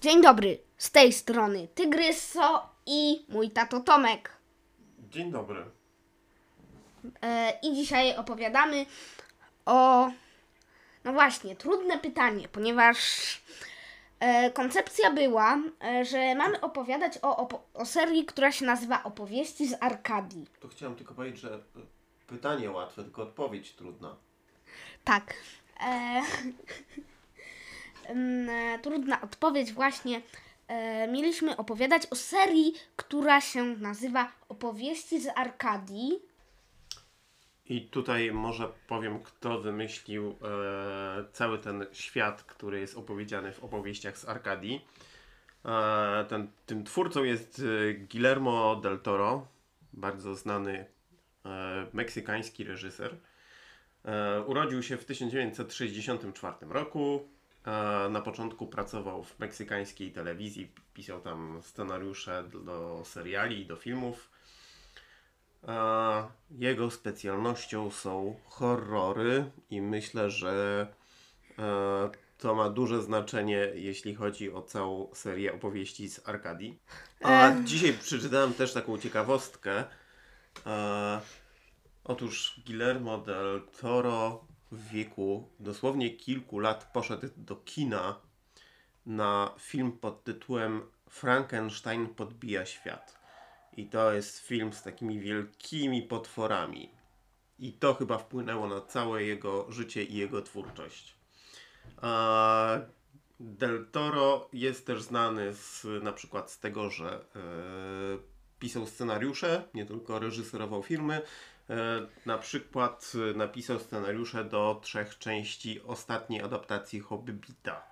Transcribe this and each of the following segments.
Dzień dobry, z tej strony Tygryso i mój tato Tomek. Dzień dobry. E, I dzisiaj opowiadamy o. No właśnie, trudne pytanie, ponieważ e, koncepcja była, e, że mamy opowiadać o, opo- o serii, która się nazywa Opowieści z Arkadii. To chciałem tylko powiedzieć, że pytanie łatwe, tylko odpowiedź trudna. Tak. E, trudna odpowiedź właśnie. E, mieliśmy opowiadać o serii, która się nazywa Opowieści z Arkadii. I tutaj może powiem, kto wymyślił e, cały ten świat, który jest opowiedziany w opowieściach z Arkadii. E, ten, tym twórcą jest e, Guillermo del Toro, bardzo znany e, meksykański reżyser. E, urodził się w 1964 roku. Na początku pracował w meksykańskiej telewizji, pisał tam scenariusze do seriali i do filmów. Jego specjalnością są horrory i myślę, że e, to ma duże znaczenie, jeśli chodzi o całą serię opowieści z Arkadii. A dzisiaj przeczytałem też taką ciekawostkę. E, otóż Guillermo del Toro w wieku dosłownie kilku lat poszedł do kina na film pod tytułem Frankenstein podbija świat. I to jest film z takimi wielkimi potworami. I to chyba wpłynęło na całe jego życie i jego twórczość. A Del Toro jest też znany z, na przykład z tego, że e, pisał scenariusze, nie tylko reżyserował filmy. E, na przykład e, napisał scenariusze do trzech części ostatniej adaptacji Hobbita.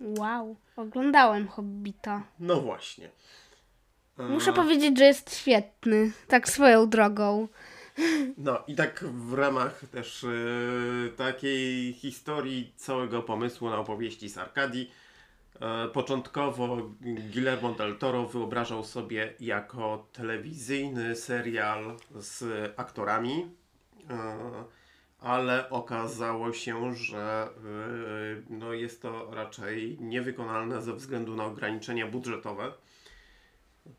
Wow, oglądałem Hobbita. No właśnie. E, Muszę powiedzieć, że jest świetny, tak swoją drogą. No i tak w ramach też e, takiej historii całego pomysłu na opowieści z Arkadii. E, początkowo Guillermo del Toro wyobrażał sobie jako telewizyjny serial z aktorami, e, ale okazało się, że e, no jest to raczej niewykonalne ze względu na ograniczenia budżetowe.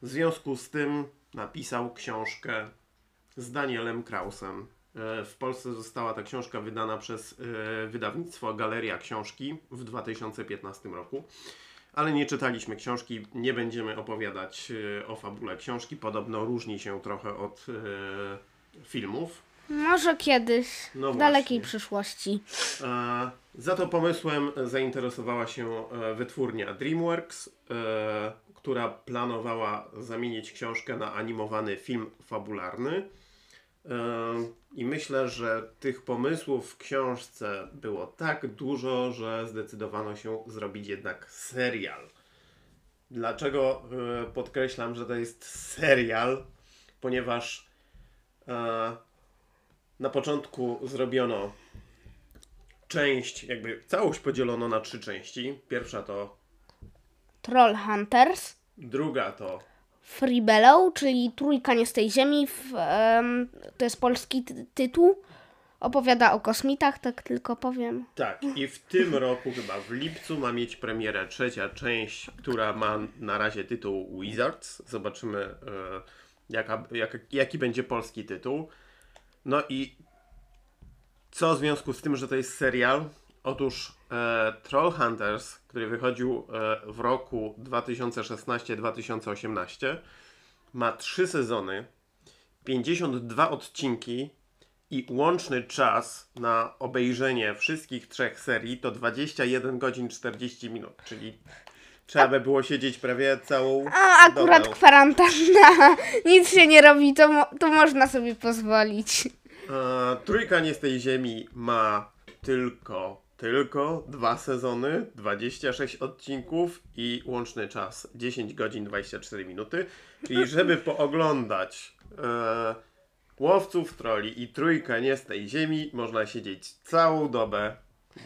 W związku z tym napisał książkę z Danielem Krausem. E, W Polsce została ta książka wydana przez e, wydawnictwo Galeria Książki w 2015 roku. Ale nie czytaliśmy książki, nie będziemy opowiadać e, o fabule książki. Podobno różni się trochę od filmów. Może kiedyś, No w dalekiej przyszłości. Za to pomysłem zainteresowała się wytwórnia DreamWorks, która planowała zamienić książkę na animowany film fabularny. I myślę, że tych pomysłów w książce było tak dużo, że zdecydowano się zrobić jednak serial. Dlaczego e, podkreślam, że to jest serial? Ponieważ e, na początku zrobiono część, jakby całość podzielono na trzy części. Pierwsza to, Troll Hunters, druga to, Free Bellow, czyli Trójka nie z tej ziemi, w, to jest polski ty- tytuł. Opowiada o kosmitach, tak tylko powiem. tak, i w tym roku chyba w lipcu ma mieć premierę trzecia część, która ma na razie tytuł Wizards. Zobaczymy e, jaka, jak, jaki będzie polski tytuł. No i co w związku z tym, że to jest serial? Otóż e, Trollhunters, który wychodził e, w roku 2016-2018, ma trzy sezony, 52 odcinki i łączny czas na obejrzenie wszystkich trzech serii to 21 godzin 40 minut, czyli trzeba by było siedzieć prawie całą A akurat dobę. kwarantanna, nic się nie robi, to, mo- to można sobie pozwolić. E, trójka nie z tej ziemi ma tylko, tylko dwa sezony, 26 odcinków i łączny czas 10 godzin 24 minuty. Czyli żeby pooglądać e, łowców troli i trójkę nie z tej ziemi, można siedzieć całą dobę.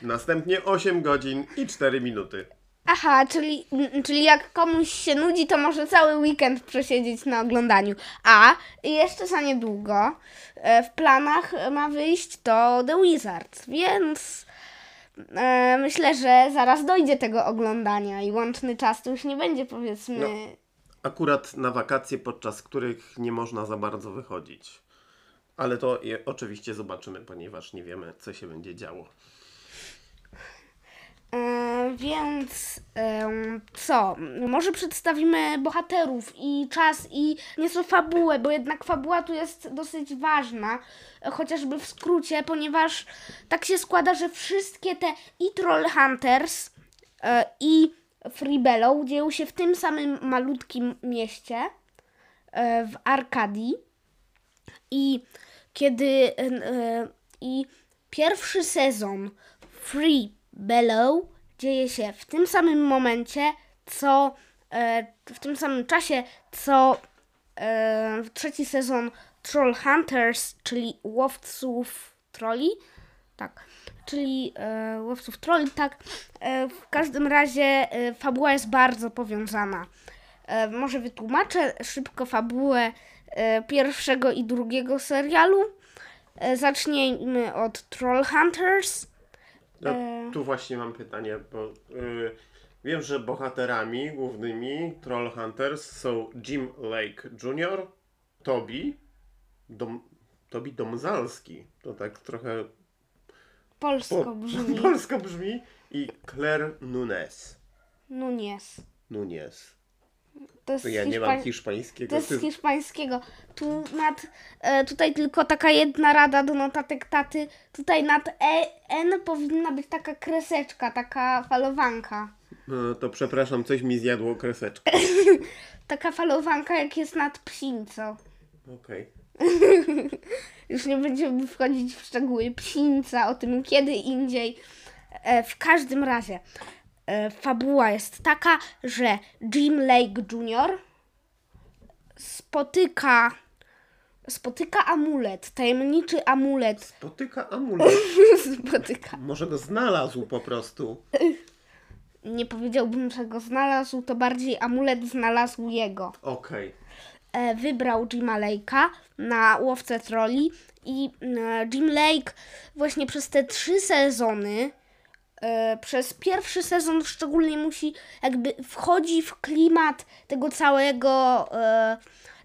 Następnie 8 godzin i 4 minuty. Aha, czyli, czyli jak komuś się nudzi, to może cały weekend przesiedzieć na oglądaniu. A jeszcze za niedługo e, w planach ma wyjść to The Wizards, więc e, myślę, że zaraz dojdzie tego oglądania i łączny czas to już nie będzie powiedzmy. No. Akurat na wakacje, podczas których nie można za bardzo wychodzić. Ale to je, oczywiście zobaczymy, ponieważ nie wiemy, co się będzie działo. E, więc co? Może przedstawimy bohaterów i czas i nieco fabułę, bo jednak fabuła tu jest dosyć ważna, chociażby w skrócie, ponieważ tak się składa, że wszystkie te i Troll Hunters e, i Free Bellow dzieją się w tym samym malutkim mieście e, w Arkadii. I kiedy i pierwszy sezon Free Bellow dzieje się w tym samym momencie, co e, w tym samym czasie, co e, trzeci sezon Troll Hunters, czyli łowców troli. Tak, czyli e, łowców troli, tak. E, w każdym razie e, fabuła jest bardzo powiązana. E, może wytłumaczę szybko fabułę pierwszego i drugiego serialu. Zacznijmy od Troll Hunters. No, E. Tu właśnie mam pytanie, bo y, wiem, że bohaterami głównymi Troll Hunters są Jim Lake Jr., Toby, Dom, Toby Domzalski, to tak trochę Polsko po, brzmi. polsko brzmi, i Claire Nunes. Nunes. Nunes. To jest, To ja nie mam hiszpańskiego. to jest z hiszpańskiego. Tu nad, e, tutaj tylko taka jedna rada do notatek taty. Tutaj nad e, N powinna być taka kreseczka, taka falowanka. No, to przepraszam, coś mi zjadło kreseczkę. Taka falowanka jak jest nad psińco. Okej. Już nie będziemy wchodzić w szczegóły psińca, o tym kiedy indziej. E, w każdym razie fabuła jest taka, że Jim Lake Jr. spotyka spotyka amulet, tajemniczy amulet Spotyka amulet. spotyka. Może go znalazł po prostu. Nie powiedziałbym, że go znalazł, to bardziej amulet znalazł jego. Okej. e, wybrał Jima Lake'a na łowcę troli i e, Jim Lake właśnie przez te trzy sezony, e, przez pierwszy sezon szczególnie musi, jakby wchodzi w klimat tego całego, e,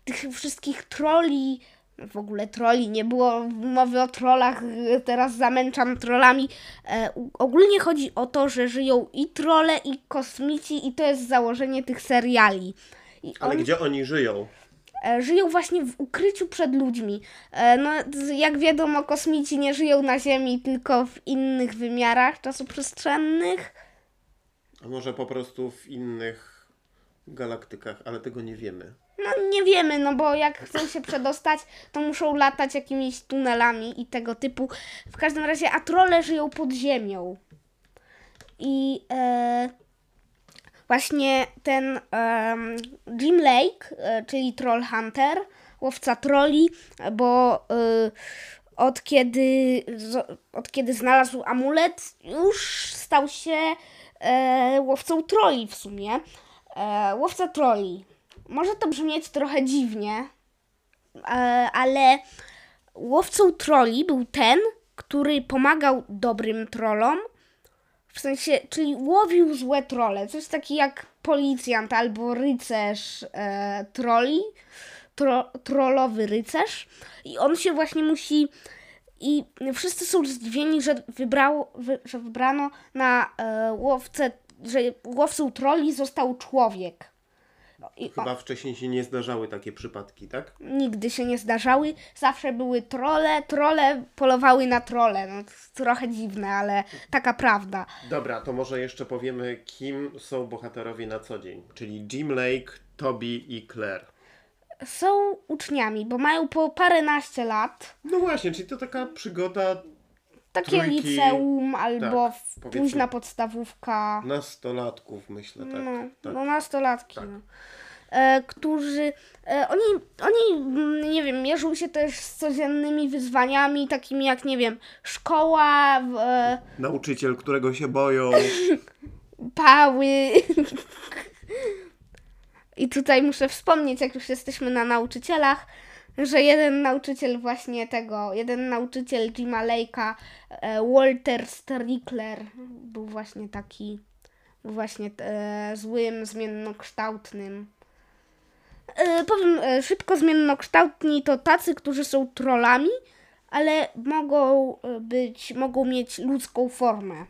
tych wszystkich troli, w ogóle troli, nie było mowy o trollach, e, teraz zamęczam trollami. E, ogólnie chodzi o to, że żyją i trole, i kosmici, i to jest założenie tych seriali. I Ale on- gdzie oni żyją? E, żyją właśnie w ukryciu przed ludźmi. E, No, jak wiadomo, kosmici nie żyją na Ziemi, tylko w innych wymiarach czasoprzestrzennych. A może po prostu w innych galaktykach, ale tego nie wiemy. No nie wiemy, no bo jak chcą się przedostać, to muszą latać jakimiś tunelami i tego typu. W każdym razie, a trolle żyją pod ziemią. I e, właśnie ten em, Jim Lake, e, czyli Troll Hunter, łowca troli, bo e, od kiedy, z- od kiedy znalazł amulet, już stał się e, łowcą troli w sumie. E, łowca troli. Może to brzmieć trochę dziwnie, e, ale łowcą troli był ten, który pomagał dobrym trollom. W sensie, czyli łowił złe trole. Coś takiego jak policjant albo rycerz e, troli. Tro, trollowy rycerz. I on się właśnie musi. I wszyscy są zdziwieni, że, wy, że wybrano na e, łowcę, że łowcą troli został człowiek. I o- Chyba wcześniej się nie zdarzały takie przypadki, tak? nigdy się nie zdarzały. Zawsze były trole, trole polowały na trole. No, trochę dziwne, ale taka prawda. Dobra, to może jeszcze powiemy, kim są bohaterowie na co dzień. Czyli Jim Lake, Toby i Claire. Są uczniami, bo mają po paręnaście lat. No właśnie, czyli to taka przygoda Takie Trójki, liceum albo tak, późna podstawówka. nastolatków, myślę, tak. No, tak. no nastolatki. Tak. No. E, którzy, e, oni, oni, mm, nie wiem, mierzą się też z codziennymi wyzwaniami, takimi jak, nie wiem, szkoła, w, e, Nauczyciel, którego się boją. pały. I tutaj muszę wspomnieć, jak już jesteśmy na nauczycielach, że jeden nauczyciel właśnie tego, jeden nauczyciel Jima Lake'a, Walter Strickler, był właśnie taki, był właśnie e, złym, zmiennokształtnym. E, powiem e, szybko, zmiennokształtni to tacy, którzy są trollami, ale mogą e, być, mogą mieć ludzką formę.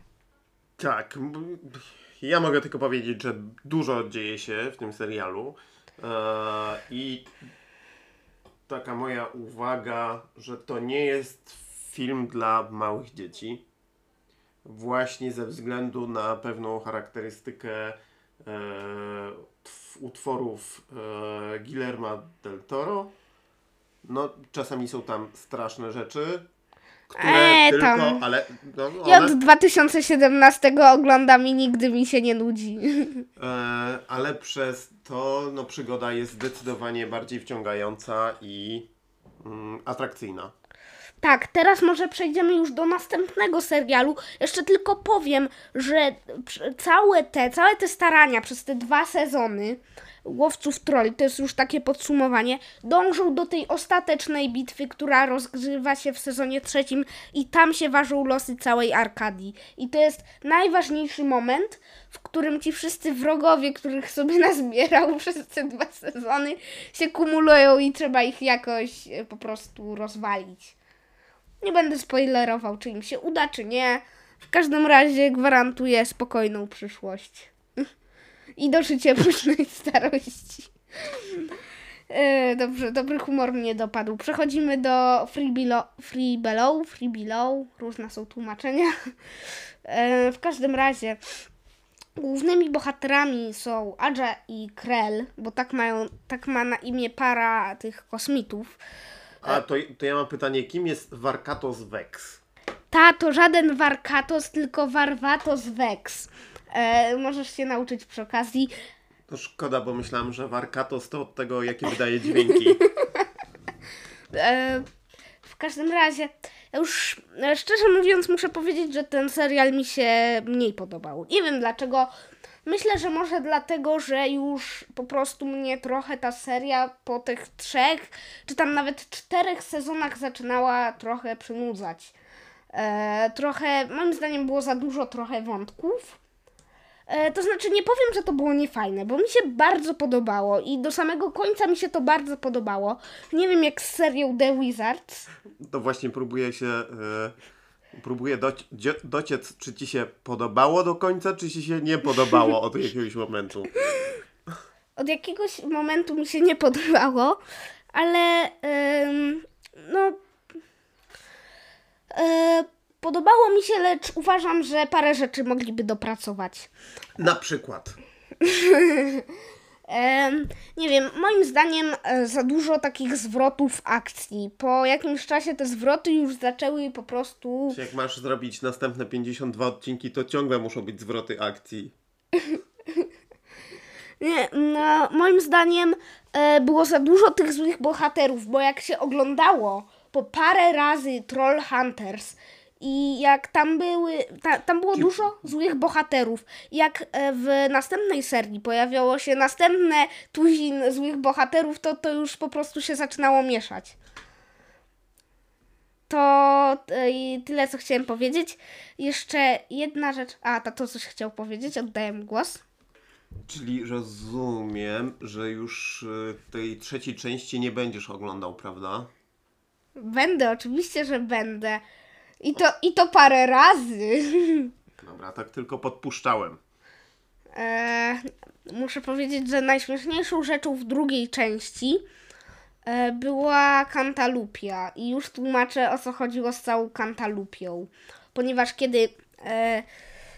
Tak. Ja mogę tylko powiedzieć, że dużo dzieje się w tym serialu. E, I taka moja uwaga, że to nie jest film dla małych dzieci. Właśnie ze względu na pewną charakterystykę utworów e, Guillerma del Toro. No, czasami są tam straszne rzeczy, które Eee, tylko, tam. ale no, Ja one, od 2017 oglądam i nigdy mi się nie nudzi. E, ale przez to no, przygoda jest zdecydowanie bardziej wciągająca i mm, atrakcyjna. Tak, teraz może przejdziemy już do następnego serialu. Jeszcze tylko powiem, że całe te, całe te starania przez te dwa sezony Łowców Trolli, to jest już takie podsumowanie, dążą do tej ostatecznej bitwy, która rozgrywa się w sezonie trzecim i tam się ważą losy całej Arkadii. I to jest najważniejszy moment, w którym ci wszyscy wrogowie, których sobie nazbierał przez te dwa sezony, się kumulują i trzeba ich jakoś e, po prostu rozwalić. Nie będę spoilerował, czy im się uda, czy nie. W każdym razie gwarantuję spokojną przyszłość. I dożycie pysznej starości. E, dobrze, dobry humor mnie dopadł. Przechodzimy do Free Below, free below, free below. Różne są tłumaczenia. E, w każdym razie głównymi bohaterami są Adja i Krell, bo tak mają, tak ma na imię para tych kosmitów. A to, to ja mam pytanie, kim jest Warkatos Vex? Ta to żaden Warkatos, tylko Warwatos Vex. E, możesz się nauczyć przy okazji. To szkoda, bo myślałem, że Warkatos to od tego, jakie wydaje dźwięki. E, w każdym razie, już e, szczerze mówiąc, muszę powiedzieć, że ten serial mi się mniej podobał. Nie wiem dlaczego. Myślę, że może dlatego, że już po prostu mnie trochę ta seria po tych trzech, czy tam nawet czterech sezonach zaczynała trochę przynudzać. E, trochę, moim zdaniem, było za dużo trochę wątków. E, to znaczy, nie powiem, że to było niefajne, bo mi się bardzo podobało i do samego końca mi się to bardzo podobało. Nie wiem, jak z serią The Wizards. To właśnie próbuję się... E, próbuję dzie- dociec, czy ci się podobało do końca, czy ci się nie podobało od jakiegoś momentu. Od jakiegoś momentu mi się nie podobało, ale em, no. E, podobało mi się, lecz uważam, że parę rzeczy mogliby dopracować. Na przykład. Nie wiem, moim zdaniem e, za dużo takich zwrotów akcji. Po jakimś czasie te zwroty już zaczęły po prostu. Jak masz zrobić następne 52 odcinki, to ciągle muszą być zwroty akcji. Nie, no, moim zdaniem e, było za dużo tych złych bohaterów, bo jak się oglądało po parę razy Troll Hunters i jak tam były, ta, tam było dużo złych bohaterów, jak e, w następnej serii pojawiało się następne tuzin złych bohaterów, to to już po prostu się zaczynało mieszać. To e, tyle, co chciałem powiedzieć. Jeszcze jedna rzecz. A, to coś chciał powiedzieć, oddaję mu głos. Czyli rozumiem, że już y, tej trzeciej części nie będziesz oglądał, prawda? Będę, oczywiście, że będę. I to, i to parę razy. Dobra, tak tylko podpuszczałem. E, muszę powiedzieć, że najśmieszniejszą rzeczą w drugiej części e, była kantalupia. I już tłumaczę, o co chodziło z całą kantalupią. Ponieważ kiedy... E,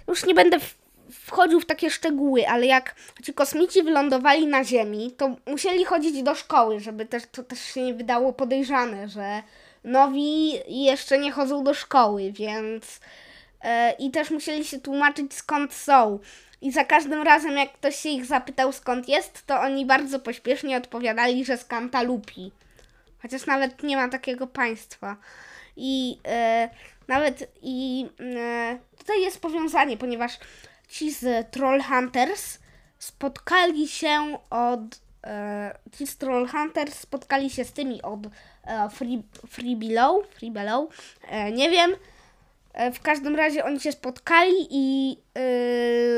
już nie będę w, wchodził w takie szczegóły, ale jak ci kosmici wylądowali na Ziemi, to musieli chodzić do szkoły, żeby też to też się nie wydało podejrzane, że nowi jeszcze nie chodzą do szkoły, więc e, i też musieli się tłumaczyć skąd są. I za każdym razem, jak ktoś się ich zapytał skąd jest, to oni bardzo pośpiesznie odpowiadali, że z Kantalupi. Chociaż nawet nie ma takiego państwa. I e, nawet i e, tutaj jest powiązanie, ponieważ ci z Troll Hunters spotkali się od e, Kids Troll Hunters spotkali się z tymi od e, Free, Free Below, Free Below, e, nie wiem. W każdym razie oni się spotkali i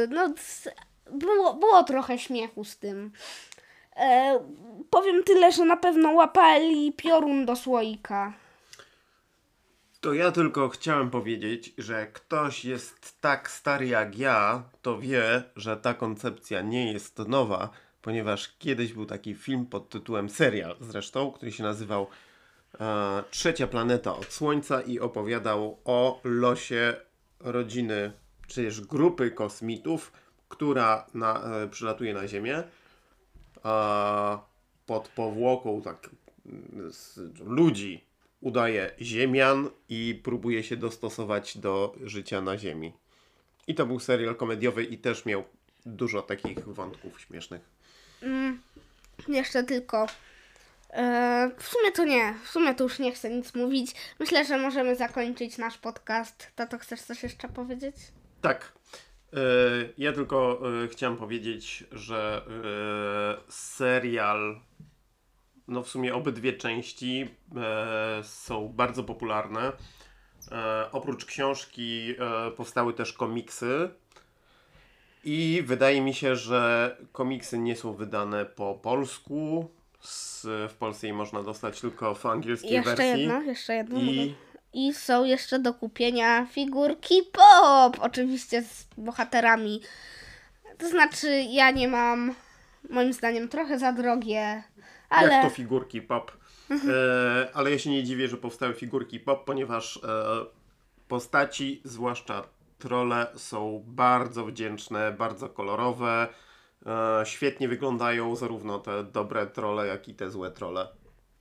no, było, było trochę śmiechu z tym. E, powiem tyle, że na pewno łapali piorun do słoika. To ja tylko chciałem powiedzieć, że ktoś jest tak stary jak ja, to wie, że ta koncepcja nie jest nowa, ponieważ kiedyś był taki film pod tytułem serial zresztą, który się nazywał e, Trzecia planeta od Słońca i opowiadał o losie rodziny, czy też grupy kosmitów, która na, e, przylatuje na Ziemię a pod powłoką tak mm, ludzi udaje ziemian i próbuje się dostosować do życia na ziemi. I to był serial komediowy i też miał dużo takich wątków śmiesznych. Jeszcze tylko. E, w sumie to nie, w sumie to już nie chcę nic mówić. Myślę, że możemy zakończyć nasz podcast. Tato, chcesz coś jeszcze powiedzieć? Tak. E, Ja tylko e, chciałem powiedzieć, że serial, no w sumie obydwie części są bardzo popularne. Oprócz książki powstały też komiksy. I wydaje mi się, że komiksy nie są wydane po polsku. Z, w Polsce je można dostać tylko w angielskiej jeszcze wersji. jedno, jeszcze jedno. I I są jeszcze do kupienia figurki pop, oczywiście z bohaterami. To znaczy, ja nie mam, moim zdaniem, trochę za drogie, ale Jak to figurki pop? E, ale ja się nie dziwię, że powstały figurki pop, ponieważ e, postaci, zwłaszcza trolle, są bardzo wdzięczne, bardzo kolorowe. E, świetnie wyglądają zarówno te dobre trolle, jak i te złe trolle.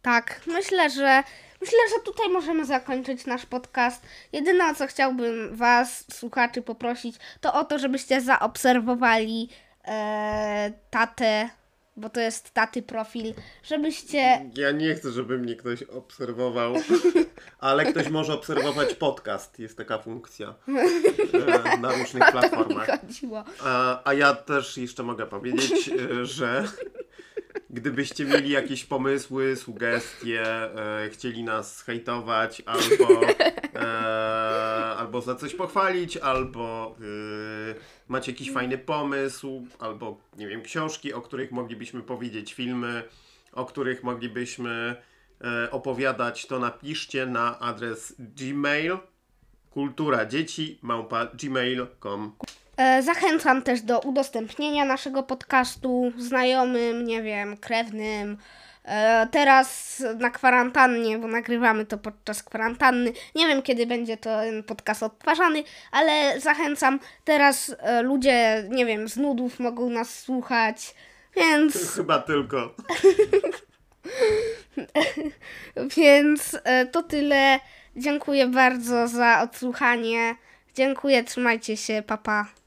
tak, myślę, że myślę, że tutaj możemy zakończyć nasz podcast. Jedyne o co chciałbym Was, słuchaczy, poprosić, to o to, żebyście zaobserwowali e, tatę, bo to jest taty profil, żebyście Ja nie chcę, żeby mnie ktoś obserwował, ale ktoś może obserwować podcast. Jest taka funkcja na różnych o platformach. A, a ja też jeszcze mogę powiedzieć, że gdybyście mieli jakieś pomysły, sugestie, e, chcieli nas hejtować albo, e, albo za coś pochwalić, albo e, macie jakiś fajny pomysł, albo nie wiem, książki, o których moglibyśmy powiedzieć, filmy, o których moglibyśmy e, opowiadać, to napiszcie na adres gmail kultura dzieci małpa gmail.com E, Zachęcam też do udostępnienia naszego podcastu znajomym, nie wiem, krewnym. E, Teraz na kwarantannie, bo nagrywamy to podczas kwarantanny. Nie wiem, kiedy będzie to ten podcast odtwarzany, ale zachęcam. Teraz e, ludzie, nie wiem, z nudów mogą nas słuchać, więc, Chyba tylko. więc e, to tyle. Dziękuję bardzo za odsłuchanie. Dziękuję, trzymajcie się, papa. Pa.